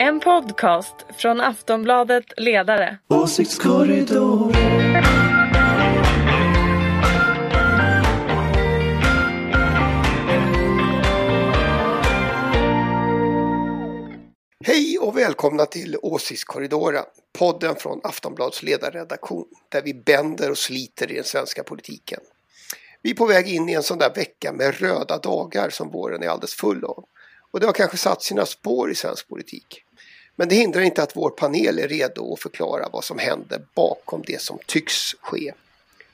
En podcast från Aftonbladet Ledare. Åsiktskorridoren. Hej och välkomna till Åsiktskorridoren, podden från Aftonbladets ledarredaktion där vi bänder och sliter i den svenska politiken. Vi är på väg in i en sån där vecka med röda dagar som våren är alldeles full av. Och det har kanske satt sina spår i svensk politik. Men det hindrar inte att vår panel är redo att förklara vad som händer bakom det som tycks ske.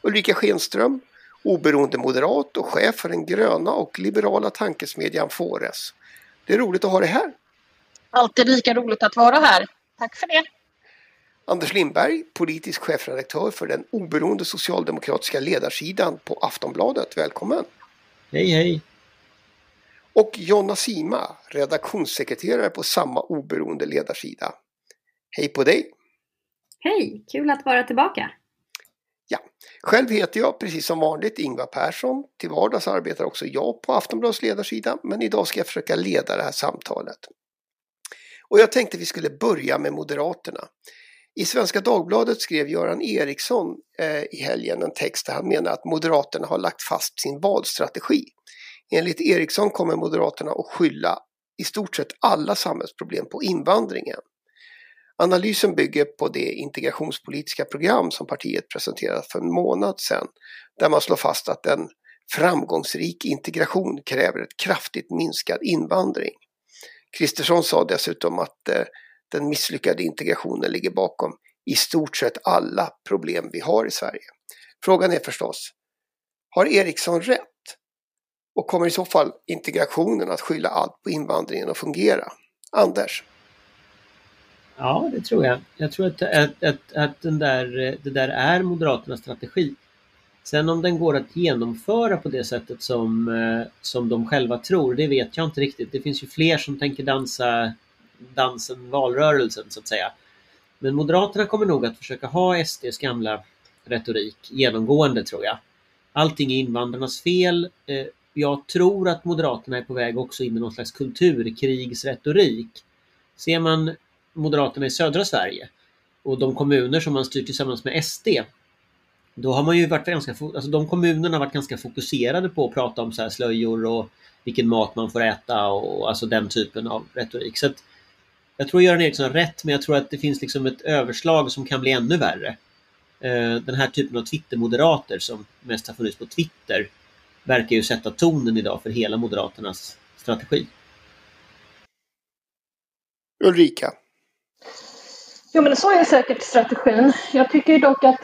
Ulrika Schenström, oberoende moderat och chef för den gröna och liberala tankesmedjan Fores. Det är roligt att ha dig här. Alltid lika roligt att vara här. Tack för det. Anders Lindberg, politisk chefredaktör för den oberoende socialdemokratiska ledarsidan på Aftonbladet. Välkommen! Hej hej! Och Jonna Sima, redaktionssekreterare på samma oberoende ledarsida. Hej på dig! Hej, kul att vara tillbaka! Ja, själv heter jag precis som vanligt Ingvar Persson. Till vardags arbetar också jag på Aftonbladets ledarsida men idag ska jag försöka leda det här samtalet. Och jag tänkte vi skulle börja med Moderaterna. I Svenska Dagbladet skrev Göran Eriksson eh, i helgen en text där han menar att Moderaterna har lagt fast sin valstrategi. Enligt Eriksson kommer Moderaterna att skylla i stort sett alla samhällsproblem på invandringen. Analysen bygger på det integrationspolitiska program som partiet presenterade för en månad sedan där man slår fast att en framgångsrik integration kräver ett kraftigt minskad invandring. Kristersson sa dessutom att eh, den misslyckade integrationen ligger bakom i stort sett alla problem vi har i Sverige. Frågan är förstås, har Eriksson rätt? Och kommer i så fall integrationen att skylla allt på invandringen att fungera? Anders? Ja, det tror jag. Jag tror att, att, att, att den där, det där är Moderaternas strategi. Sen om den går att genomföra på det sättet som, eh, som de själva tror, det vet jag inte riktigt. Det finns ju fler som tänker dansa dansen valrörelsen så att säga. Men Moderaterna kommer nog att försöka ha SDs gamla retorik genomgående tror jag. Allting är invandrarnas fel. Eh, jag tror att Moderaterna är på väg också in i någon slags kulturkrigsretorik. Ser man Moderaterna i södra Sverige och de kommuner som man styr tillsammans med SD då har man ju varit ganska, alltså de kommunerna har varit ganska fokuserade på att prata om så här slöjor och vilken mat man får äta och alltså den typen av retorik. Så att jag tror Göran Eriksson har rätt men jag tror att det finns liksom ett överslag som kan bli ännu värre. Eh, den här typen av Twitter-moderater som mest har funnits på Twitter verkar ju sätta tonen idag för hela Moderaternas strategi. Ulrika? Jo men så är säkert strategin. Jag tycker dock att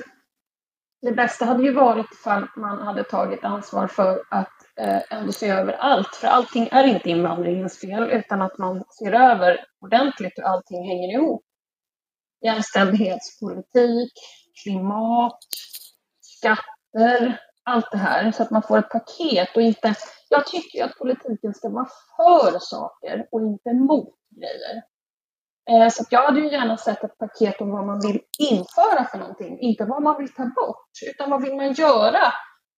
det bästa hade ju varit ifall man hade tagit ansvar för att eh, ändå se över allt. För allting är inte invandringens fel utan att man ser över ordentligt hur allting hänger ihop. Jämställdhetspolitik, klimat, skatter, allt det här. Så att man får ett paket och inte... Jag tycker att politiken ska vara för saker och inte mot grejer. Eh, så jag hade ju gärna sett ett paket om vad man vill införa för någonting, inte vad man vill ta bort, utan vad vill man göra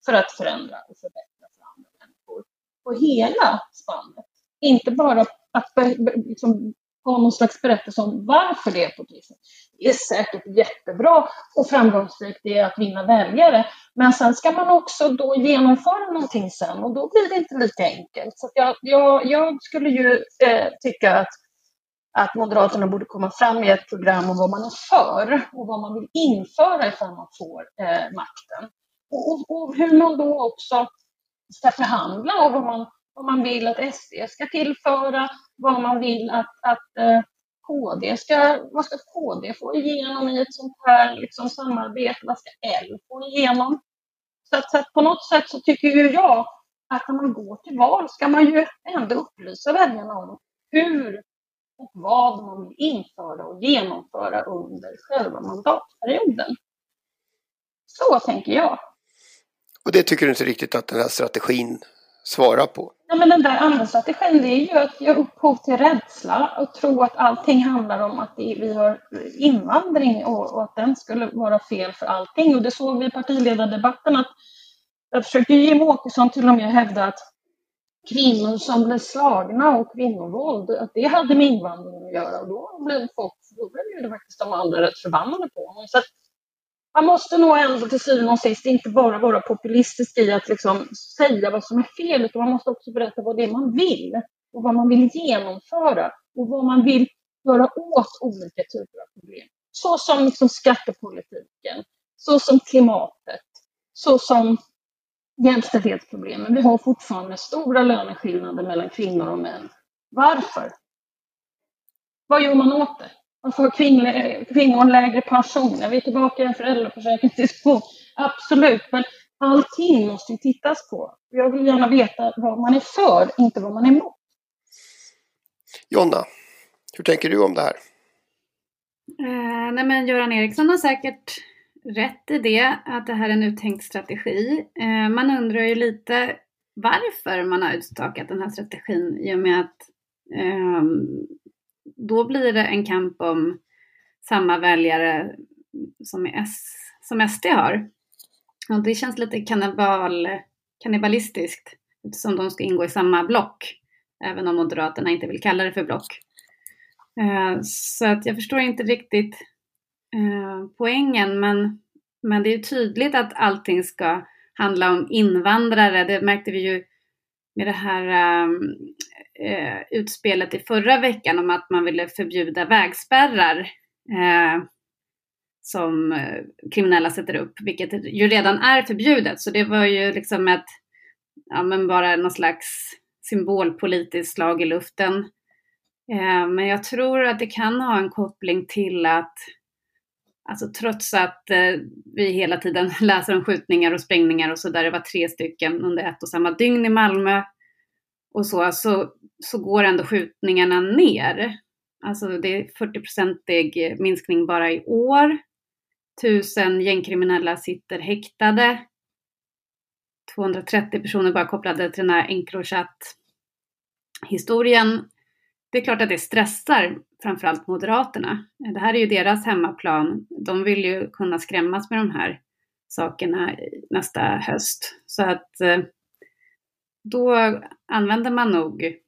för att förändra och förbättra för andra människor på hela spannet. Inte bara att liksom, ha någon slags berättelse om varför det är på det viset. Det är säkert jättebra och framgångsrikt det är att vinna väljare, men sen ska man också då genomföra någonting sen och då blir det inte lika enkelt. Så jag, jag, jag skulle ju eh, tycka att att Moderaterna borde komma fram med ett program om vad man är för och vad man vill införa ifall man får eh, makten. Och, och, och, hur man då också ska förhandla och vad man, vad man vill att SD ska tillföra, vad man vill att, att eh, KD ska, vad ska KD få igenom i ett sånt här liksom, samarbete, vad ska L få igenom? Så att, så att på något sätt så tycker ju jag att när man går till val ska man ju ändå upplysa väljarna om hur och vad man vill införa och genomföra under själva mandatperioden. Så tänker jag. Och det tycker du inte riktigt att den här strategin svara på? Ja, men den där andra strategin det är ju att ge upphov till rädsla och tro att allting handlar om att vi har invandring och, och att den skulle vara fel för allting. Och det såg vi i partiledardebatten att jag försökte Jimmie Åkesson till och med hävda att kvinnor som blev slagna och kvinnovåld, att det hade med invandringen att göra. Och då blev folk, då blev ju faktiskt de andra rätt förbannade på honom. Så att man måste nog ändå till syvende och sist inte bara vara populistisk i att liksom säga vad som är fel, utan man måste också berätta vad det är man vill och vad man vill genomföra och vad man vill göra åt olika typer av problem. Så som liksom skattepolitiken, så som klimatet, så som jämställdhetsproblemen. Vi har fortfarande stora löneskillnader mellan kvinnor och män. Varför? Vad gör man åt det? Varför har kvinnor, kvinnor lägre pension? Vi är tillbaka i en föräldraförsäkringsdiskussion. Absolut, men allting måste ju tittas på. Jag vill gärna veta vad man är för, inte vad man är emot. Jonna, hur tänker du om det här? Eh, nej men Göran Eriksson har säkert rätt i det, att det här är en uttänkt strategi. Eh, man undrar ju lite varför man har utstakat den här strategin i och med att eh, då blir det en kamp om samma väljare som, S, som SD har. Och det känns lite kannibal, kannibalistiskt eftersom de ska ingå i samma block, även om Moderaterna inte vill kalla det för block. Eh, så att jag förstår inte riktigt eh, poängen, men, men det är tydligt att allting ska handla om invandrare. Det märkte vi ju med det här ehm, eh, utspelet i förra veckan om att man ville förbjuda vägspärrar eh, som eh, kriminella sätter upp, vilket ju redan är förbjudet. Så det var ju liksom ett, ja men bara någon slags symbolpolitiskt slag i luften. Eh, men jag tror att det kan ha en koppling till att Alltså trots att eh, vi hela tiden läser om skjutningar och sprängningar och så där, det var tre stycken under ett och samma dygn i Malmö och så, så, så går ändå skjutningarna ner. Alltså det är 40-procentig minskning bara i år. Tusen gängkriminella sitter häktade. 230 personer bara kopplade till den här Encrochat-historien. Det är klart att det stressar framförallt Moderaterna. Det här är ju deras hemmaplan. De vill ju kunna skrämmas med de här sakerna nästa höst. Så att eh, då använder man nog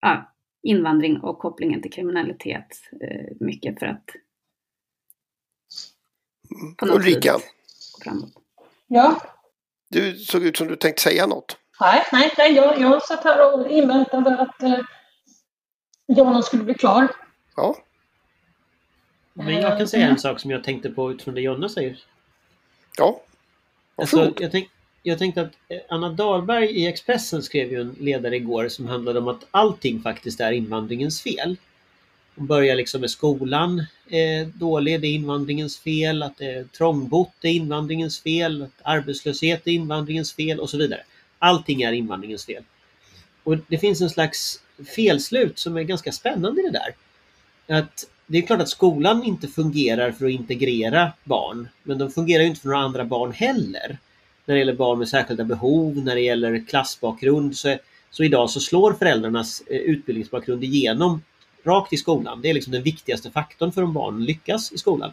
ja, invandring och kopplingen till kriminalitet eh, mycket för att på något Ulrika. gå framåt. Ja? Du såg ut som du tänkte säga något. Nej, nej, nej jag, jag satt här och inväntade att eh, Jonna skulle bli klar. Ja. Men jag kan säga en sak som jag tänkte på utifrån det Jonna säger. Ja. Alltså, jag, tänk, jag tänkte att eh, Anna Dahlberg i Expressen skrev ju en ledare igår som handlade om att allting faktiskt är invandringens fel. Hon börjar liksom med skolan eh, dålig, det är invandringens fel, att eh, det är trångbott är invandringens fel, att arbetslöshet är invandringens fel och så vidare. Allting är invandringens fel. Och det finns en slags felslut som är ganska spännande i det där. Att det är klart att skolan inte fungerar för att integrera barn, men de fungerar ju inte för några andra barn heller. När det gäller barn med särskilda behov, när det gäller klassbakgrund, så, så idag så slår föräldrarnas eh, utbildningsbakgrund igenom rakt i skolan. Det är liksom den viktigaste faktorn för om barnen lyckas i skolan.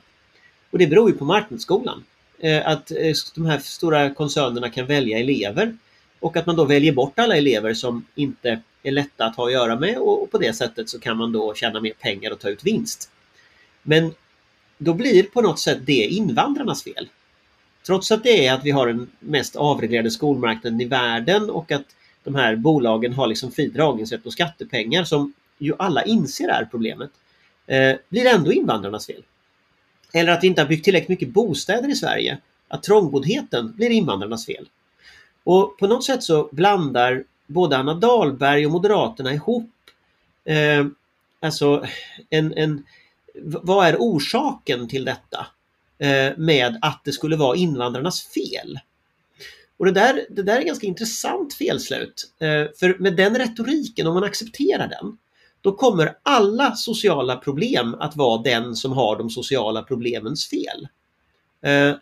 Och det beror ju på marknadsskolan. Eh, att eh, de här stora koncernerna kan välja elever och att man då väljer bort alla elever som inte är lätta att ha att göra med och på det sättet så kan man då tjäna mer pengar och ta ut vinst. Men då blir på något sätt det invandrarnas fel. Trots att det är att vi har den mest avreglerade skolmarknaden i världen och att de här bolagen har liksom fri dragningsrätt på skattepengar som ju alla inser är problemet, eh, blir ändå invandrarnas fel. Eller att vi inte har byggt tillräckligt mycket bostäder i Sverige. Att trångboddheten blir invandrarnas fel. Och på något sätt så blandar både Anna Dahlberg och Moderaterna ihop eh, alltså en, en, vad är orsaken till detta Eh, med att det skulle vara invandrarnas fel? Och det där, det där är ganska intressant felslut. Eh, för med den retoriken, om man accepterar den, då kommer alla sociala problem att vara den som har de sociala problemens fel. Eh,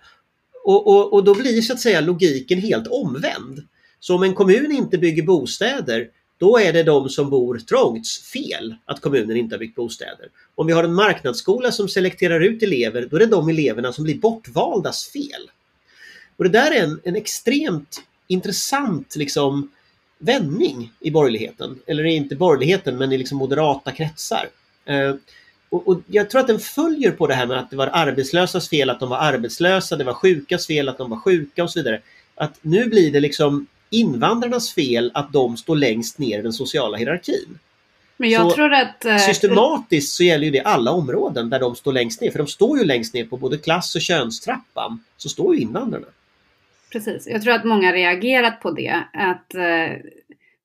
och, och, och då blir så att säga logiken helt omvänd. Så om en kommun inte bygger bostäder, då är det de som bor trångt fel att kommunen inte har byggt bostäder. Om vi har en marknadsskola som selekterar ut elever, då är det de eleverna som blir bortvaldas fel. Och det där är en, en extremt intressant liksom, vändning i borgerligheten. Eller inte borgerligheten men i liksom moderata kretsar. Eh, och, och, jag tror att den följer på det här med att det var arbetslösas fel att de var arbetslösa, det var sjukas fel att de var sjuka och så vidare. Att nu blir det liksom invandrarnas fel att de står längst ner i den sociala hierarkin. Men jag Så tror att... eh, Systematiskt så gäller ju det alla områden där de står längst ner. För de står ju längst ner på både klass och könstrappan. Så står ju invandrarna. Precis. Jag tror att många reagerat på det. Att eh,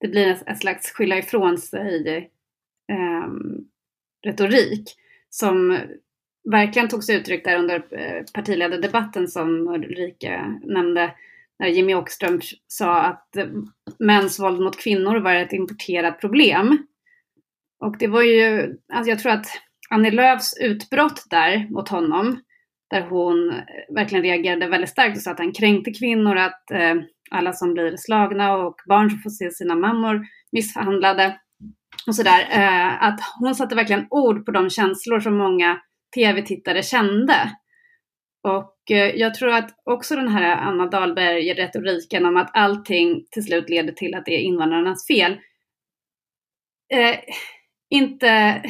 det blir en, slags skylla ifrån sig ehm, retorik som verkligen tog sig uttryck där under eh, partiledardebatten som Ulrika nämnde. När Jimmy Åkström sa att mäns våld mot kvinnor var ett importerat problem. Och det var ju, alltså jag tror att Annie Lööfs utbrott där mot honom där hon verkligen reagerade väldigt starkt och sa att han kränkte kvinnor, att eh, alla som blir slagna och barn som får se sina mammor misshandlade och sådär. Eh, att hon satte verkligen ord på de känslor som många tv-tittare kände. Och eh, jag tror att också den här Anna Dahlberg-retoriken om att allting till slut leder till att det är invandrarnas fel eh, inte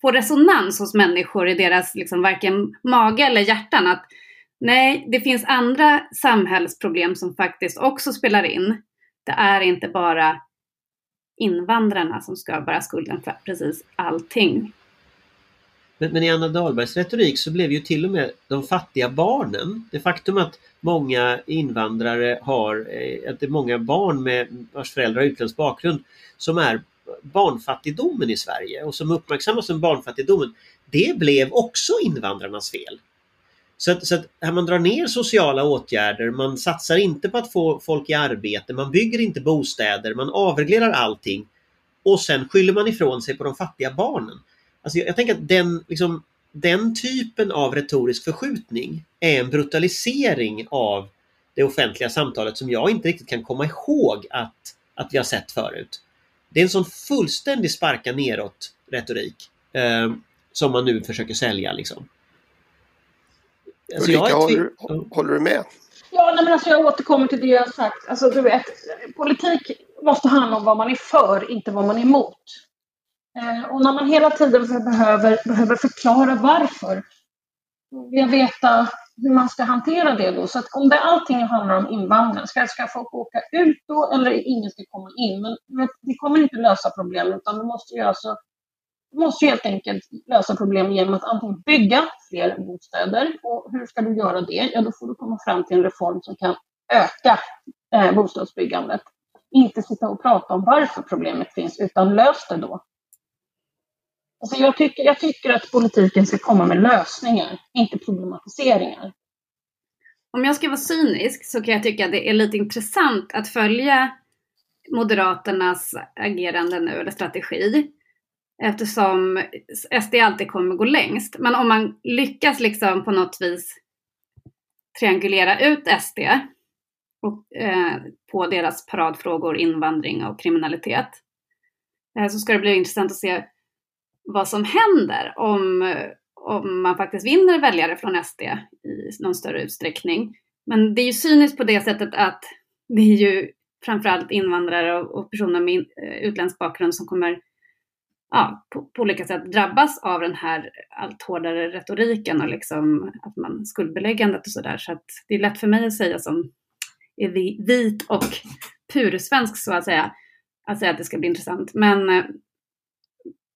får resonans hos människor i deras liksom varken mage eller hjärtan. Att nej, det finns andra samhällsproblem som faktiskt också spelar in. Det är inte bara invandrarna som ska bära skulden för precis allting. Men, men i Anna Dahlbergs retorik så blev ju till och med de fattiga barnen, det faktum att många invandrare har, eh, att det är många barn med vars föräldrar har utländsk bakgrund som är barnfattigdomen i Sverige och som uppmärksammas som barnfattigdomen, det blev också invandrarnas fel. Så att, så att man drar ner sociala åtgärder, man satsar inte på att få folk i arbete, man bygger inte bostäder, man avreglerar allting och sen skyller man ifrån sig på de fattiga barnen. Alltså jag, jag tänker att den, liksom, den typen av retorisk förskjutning är en brutalisering av det offentliga samtalet som jag inte riktigt kan komma ihåg att, att vi har sett förut. Det är en sån fullständig sparka neråt retorik eh, som man nu försöker sälja. Liksom. Alltså, Ulrika, håller, tvi- håller du med? Ja, nej, men alltså jag återkommer till det jag har sagt. Alltså, du vet, politik måste handla om vad man är för, inte vad man är emot. Eh, och när man hela tiden behöver, behöver förklara varför, då vill jag veta hur man ska hantera det då. Så att om det allting handlar om invandring, ska, ska folk åka ut då eller ingen ska komma in? Men det kommer inte lösa problemet utan det måste ju alltså du måste ju helt enkelt lösa problem genom att antingen bygga fler bostäder. Och hur ska du göra det? Ja, då får du komma fram till en reform som kan öka eh, bostadsbyggandet. Inte sitta och prata om varför problemet finns, utan lös det då. Alltså jag, tycker, jag tycker att politiken ska komma med lösningar, inte problematiseringar. Om jag ska vara cynisk så kan jag tycka att det är lite intressant att följa Moderaternas agerande nu, eller strategi. Eftersom SD alltid kommer gå längst. Men om man lyckas liksom på något vis triangulera ut SD och, eh, på deras paradfrågor invandring och kriminalitet. Eh, så ska det bli intressant att se vad som händer om, om man faktiskt vinner väljare från SD i någon större utsträckning. Men det är ju cyniskt på det sättet att det är ju framförallt invandrare och, och personer med in, eh, utländsk bakgrund som kommer ja, på, på, olika sätt drabbas av den här allt hårdare retoriken och liksom att man skuldbeläggandet och sådär. Så att det är lätt för mig att säga som är vit och pursvensk så att säga, att säga att det ska bli intressant. Men eh,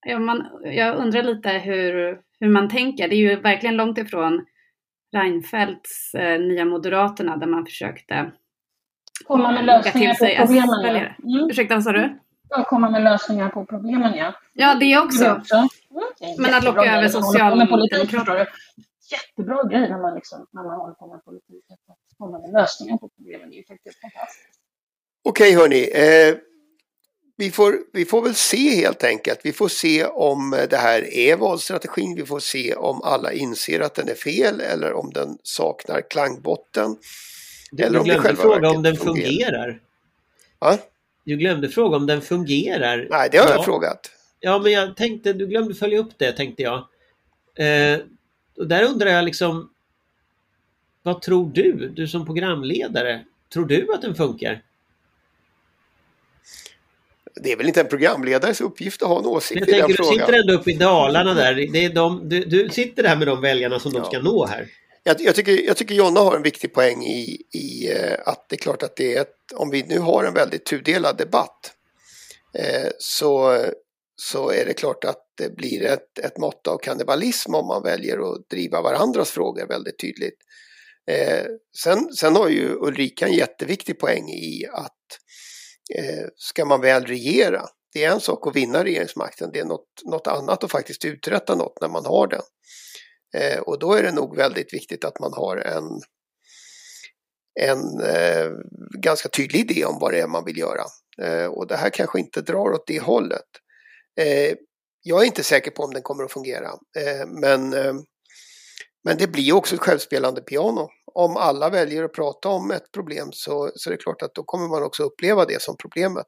ja, man, jag undrar lite hur, hur man tänker. Det är ju verkligen långt ifrån Reinfeldts eh, Nya Moderaterna där man försökte Komma med lösningar på sig problemen. Ja. S-väljare. Mm. Ursäkta, vad sa du? Ja, komma med lösningar på problemen, ja. Ja, det Det också. också. Mm. det Men att locka grej över socialdemokrater. Jättebra grej när man, liksom, när man håller på med politik. Att komma med lösningar på problemen. Det är ju faktiskt fantastiskt. Okej hörni, eh, vi, får, vi får väl se helt enkelt. Vi får se om det här är valstrategin. Vi får se om alla inser att den är fel eller om den saknar klangbotten. Du, Eller du glömde fråga om den fungerar. fungerar. Du glömde fråga om den fungerar. Nej, det har ja. jag frågat. Ja, men jag tänkte, du glömde följa upp det tänkte jag. Eh, och där undrar jag liksom, vad tror du, du som programledare, tror du att den funkar? Det är väl inte en programledares uppgift att ha en åsikt Jag i den tänker, du frågan. sitter ändå uppe i Dalarna där. Det är de, du, du sitter där med de väljarna som de Ja. ska nå här. Jag, jag, tycker, jag tycker Jonna har en viktig poäng i, i eh, att det är klart att det är ett, om vi nu har en väldigt tudelad debatt eh, så, så är det klart att det blir ett, ett mått av kannibalism om man väljer att driva varandras frågor väldigt tydligt. Eh, sen, sen har ju Ulrika en jätteviktig poäng i att Eh, ska man väl regera, det är en sak att vinna regeringsmakten, det är något, något annat att faktiskt uträtta något när man har den. Eh, och då är det nog väldigt viktigt att man har en, en eh, ganska tydlig idé om vad det är man vill göra. Eh, och det här kanske inte drar åt det hållet. Eh, jag är inte säker på om den kommer att fungera. Eh, men, eh, men det blir också ett självspelande piano. Om alla väljer att prata om ett problem så, så är det klart att då kommer man också uppleva det som problemet.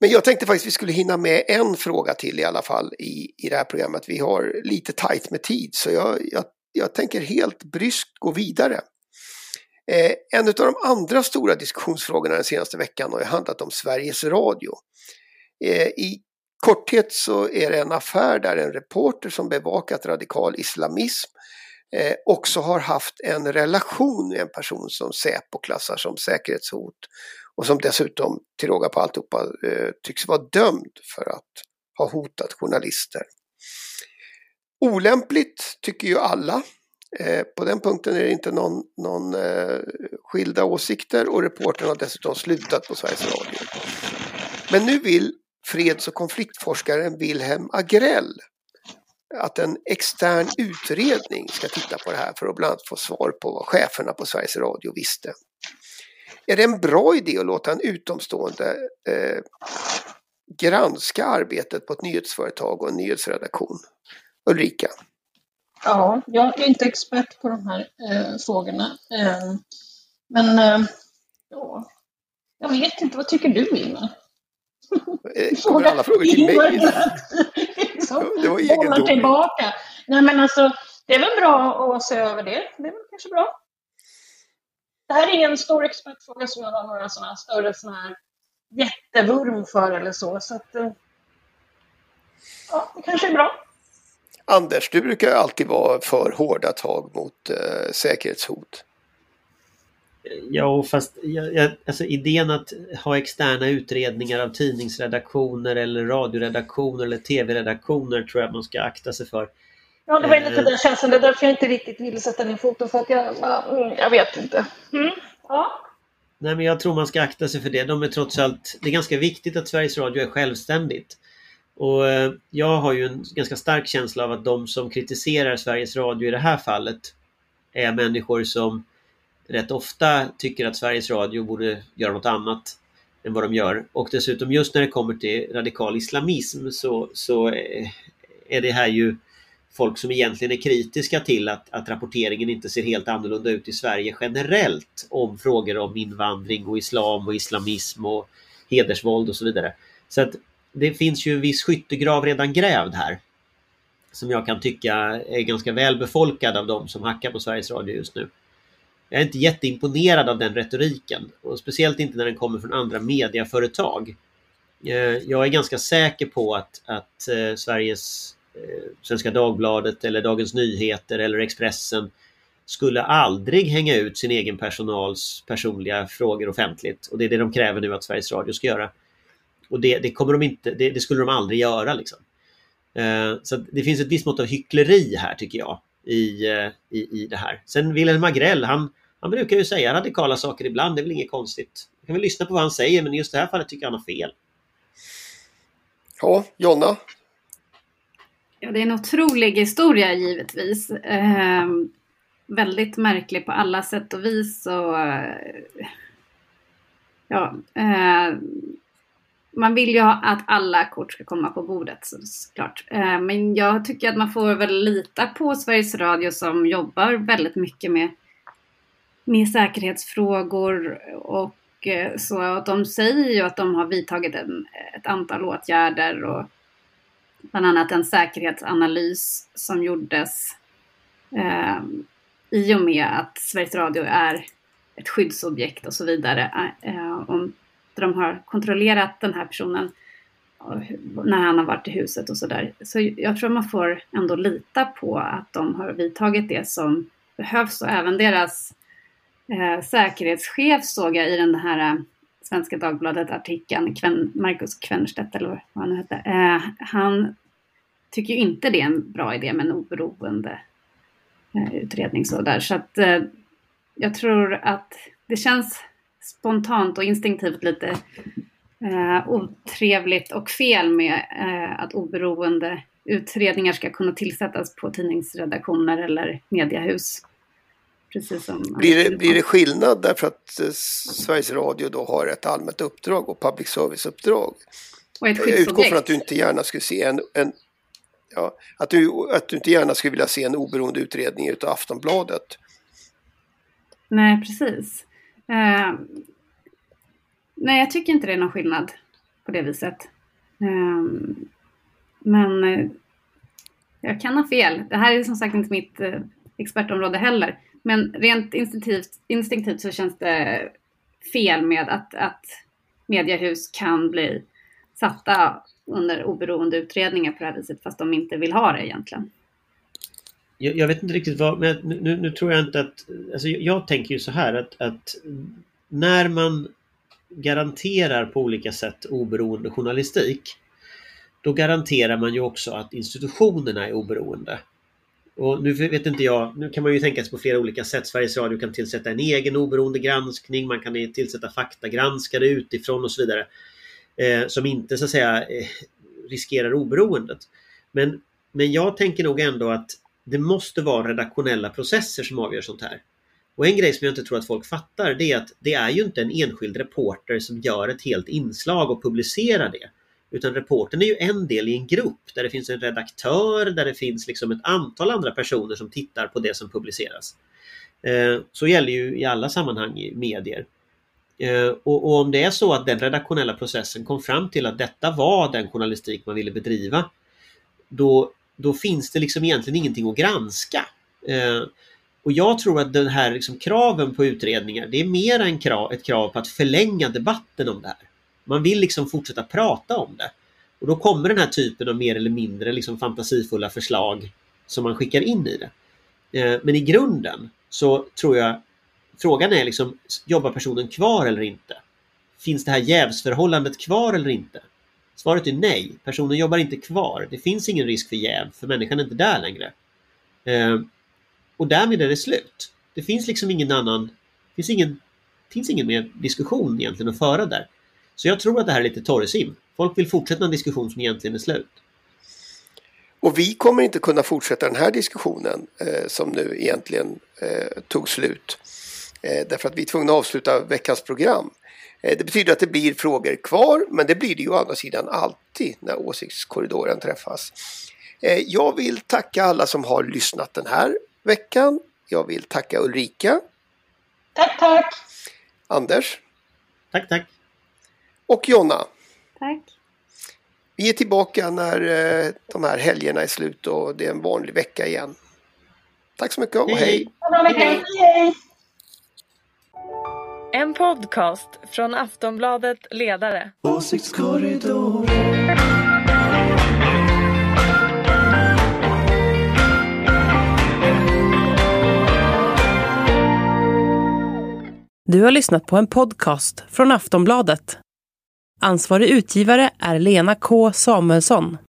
Men jag tänkte faktiskt vi skulle hinna med en fråga till i alla fall i, i det här programmet. Vi har lite tajt med tid så jag, jag, jag tänker helt bryskt gå vidare. Eh, en av de andra stora diskussionsfrågorna den senaste veckan har ju handlat om Sveriges Radio. Eh, I korthet så är det en affär där en reporter som bevakat radikal islamism eh, också har haft en relation med en person som Säpo klassar som säkerhetshot och som dessutom till råga på alltihopa eh, tycks vara dömd för att ha hotat journalister. Olämpligt tycker ju alla. Eh, på den punkten är det inte någon, någon eh, skilda åsikter och reportern har dessutom slutat på Sveriges Radio. Men nu vill freds och konfliktforskaren Wilhelm Agrell att en extern utredning ska titta på det här för att bland annat få svar på vad cheferna på Sveriges Radio visste. Är det en bra idé att låta en utomstående eh, granska arbetet på ett nyhetsföretag och en nyhetsredaktion? Ulrika? Ja, jag är inte expert på de här eh, frågorna. Eh, men eh, ja, jag vet inte, vad tycker du Ingvar? Eh, Kommer alla frågor till mig? liksom, Det var egendomligt. tillbaka. Nej men alltså, det är väl bra att se över det. Det är väl kanske bra. Det här är ingen stor expertfråga som jag har några sådana större såna här jättevurm för eller så. Så att, eh, ja, det kanske är bra. Anders, du brukar alltid vara för hårda tag mot eh, säkerhetshot. Ja, fast alltså idén att ha externa utredningar av tidningsredaktioner eller radioredaktioner eller tv-redaktioner tror jag man ska akta sig för. Ja, det var lite Eh. den känslan. Det är därför jag inte riktigt vill sätta ner foten. För att jag, ja, mm, jag vet inte. Mm. Ja. Nej, men jag tror man ska akta sig för det. De är trots allt, det är ganska viktigt att Sveriges Radio är självständigt. Och eh, jag har ju en ganska stark känsla av att de som kritiserar Sveriges Radio i det här fallet är människor som rätt ofta tycker att Sveriges Radio borde göra något annat än vad de gör. Och dessutom just när det kommer till radikal islamism så, så eh, är det här ju folk som egentligen är kritiska till att, att rapporteringen inte ser helt annorlunda ut i Sverige generellt om frågor om invandring och islam och islamism och hedersvåld och så vidare. Så att det finns ju en viss skyttegrav redan grävd här. Som jag kan tycka är ganska välbefolkad av de som hackar på Sveriges Radio just nu. Jag är inte jätteimponerad av den retoriken och speciellt inte när den kommer från andra mediaföretag. Eh, jag är ganska säker på att, att eh, Sveriges eh, Svenska Dagbladet eller Dagens Nyheter eller Expressen skulle aldrig hänga ut sin egen personals personliga frågor offentligt. Och det är det de kräver nu att Sveriges Radio ska göra. Och det, det kommer de inte, det, det skulle de aldrig göra liksom. Så det finns ett visst mått av hyckleri här tycker jag i, eh, i, i det här. Sen Wilhelm Agrell, han, han brukar ju säga radikala saker ibland, det är väl inget konstigt. Jag kan väl lyssna på vad han säger men i just det här fallet tycker jag han har fel. Ja, Jonna? Ja, det är en otrolig historia givetvis. Eh, väldigt märklig på alla sätt och vis. Och, eh, ja, eh, man vill ju att alla kort ska komma på bordet såklart. Eh, men jag tycker att man får väl lita på Sveriges Radio som jobbar väldigt mycket med, med säkerhetsfrågor och eh, så. att De säger ju att de har vidtagit en, ett antal åtgärder och bland annat en säkerhetsanalys som gjordes eh, i och med att Sveriges Radio är ett skyddsobjekt och så vidare. Eh, om där de har kontrollerat den här personen när han har varit i huset och sådär. Så jag tror man får ändå lita på att de har vidtagit det som behövs och även deras eh, säkerhetschef såg jag i den här eh, Svenska Dagbladet-artikeln, Kven, Marcus Kvennerstedt eller vad han nu hette. Eh, han tycker ju inte det är en bra idé med en oberoende eh, utredning så där. Så att eh, jag tror att det känns spontant och instinktivt lite eh, otrevligt och fel med eh, att oberoende utredningar ska kunna tillsättas på tidningsredaktioner eller mediehus. Precis som blir, det, blir det skillnad därför att eh, Sveriges Radio då har ett allmänt uppdrag och public service-uppdrag? Och ett Jag utgår från att du inte gärna skulle se en, en ja, att, du, att du inte gärna skulle vilja se en oberoende utredning utav Aftonbladet. Nej, precis. Eh, nej, jag tycker inte det är någon skillnad på det viset. Eh, men eh, jag kan ha fel. Det här är som sagt inte mitt eh, expertområde heller. Men rent instinktivt, instinktivt så känns det fel med att, att mediehus kan bli satta under oberoende utredningar på det här viset fast de inte vill ha det egentligen. Jag, jag vet inte riktigt vad, men nu, nu, tror jag inte att... Alltså jag, tänker ju så här att, att när man garanterar på olika sätt oberoende journalistik då garanterar man ju också att institutionerna är oberoende. Och nu vet inte jag, nu kan man ju tänka sig på flera olika sätt. Sveriges Radio kan tillsätta en egen oberoende granskning, man kan tillsätta faktagranskare utifrån och så vidare. Eh, som inte så att säga eh, riskerar oberoendet. Men, men jag tänker nog ändå att det måste vara redaktionella processer som avgör sånt här. Och en grej som jag inte tror att folk fattar det är att det är ju inte en enskild reporter som gör ett helt inslag och publicerar det. Utan reporten är ju en del i en grupp där det finns en redaktör, där det finns liksom ett antal andra personer som tittar på det som publiceras. Eh, så gäller ju i alla sammanhang i medier. Eh, och, och, om det är så att den redaktionella processen kom fram till att detta var den journalistik man ville bedriva, då, då finns det liksom egentligen ingenting att granska. Eh, och jag tror att den här liksom kraven på utredningar, det är mer än krav, ett krav på att förlänga debatten om det här. Man vill liksom fortsätta prata om det. Och då kommer den här typen av mer eller mindre liksom fantasifulla förslag som man skickar in i det. Eh, men i grunden så tror jag frågan är liksom, jobbar personen kvar eller inte? Finns det här jävsförhållandet kvar eller inte? Svaret är nej, personen jobbar inte kvar. Det finns ingen risk för jäv, för människan är inte där längre. Eh, och därmed är det slut. Det finns liksom ingen annan, det finns ingen, finns ingen mer diskussion egentligen att föra där. Så jag tror att det här är lite torrsim. Folk vill fortsätta en diskussion som egentligen är slut. Och vi kommer inte kunna fortsätta den här diskussionen eh, som nu egentligen eh, tog slut. Eh, därför att vi är tvungna att avsluta veckans program. Eh, det betyder att det blir frågor kvar, men det blir det ju å andra sidan alltid när åsiktskorridoren träffas. Eh, jag vill tacka alla som har lyssnat den här veckan. Jag vill tacka Ulrika. Tack, tack! Anders. Tack, tack. Och Jonna. Tack. Vi är tillbaka när eh, de här helgerna är slut och det är en vanlig vecka igen. Tack så mycket och hej! hej. hej. En podcast från Aftonbladet Ledare. Åsiktskorridor. Du har lyssnat på en podcast från Aftonbladet. Ansvarig utgivare är Lena K Samuelsson.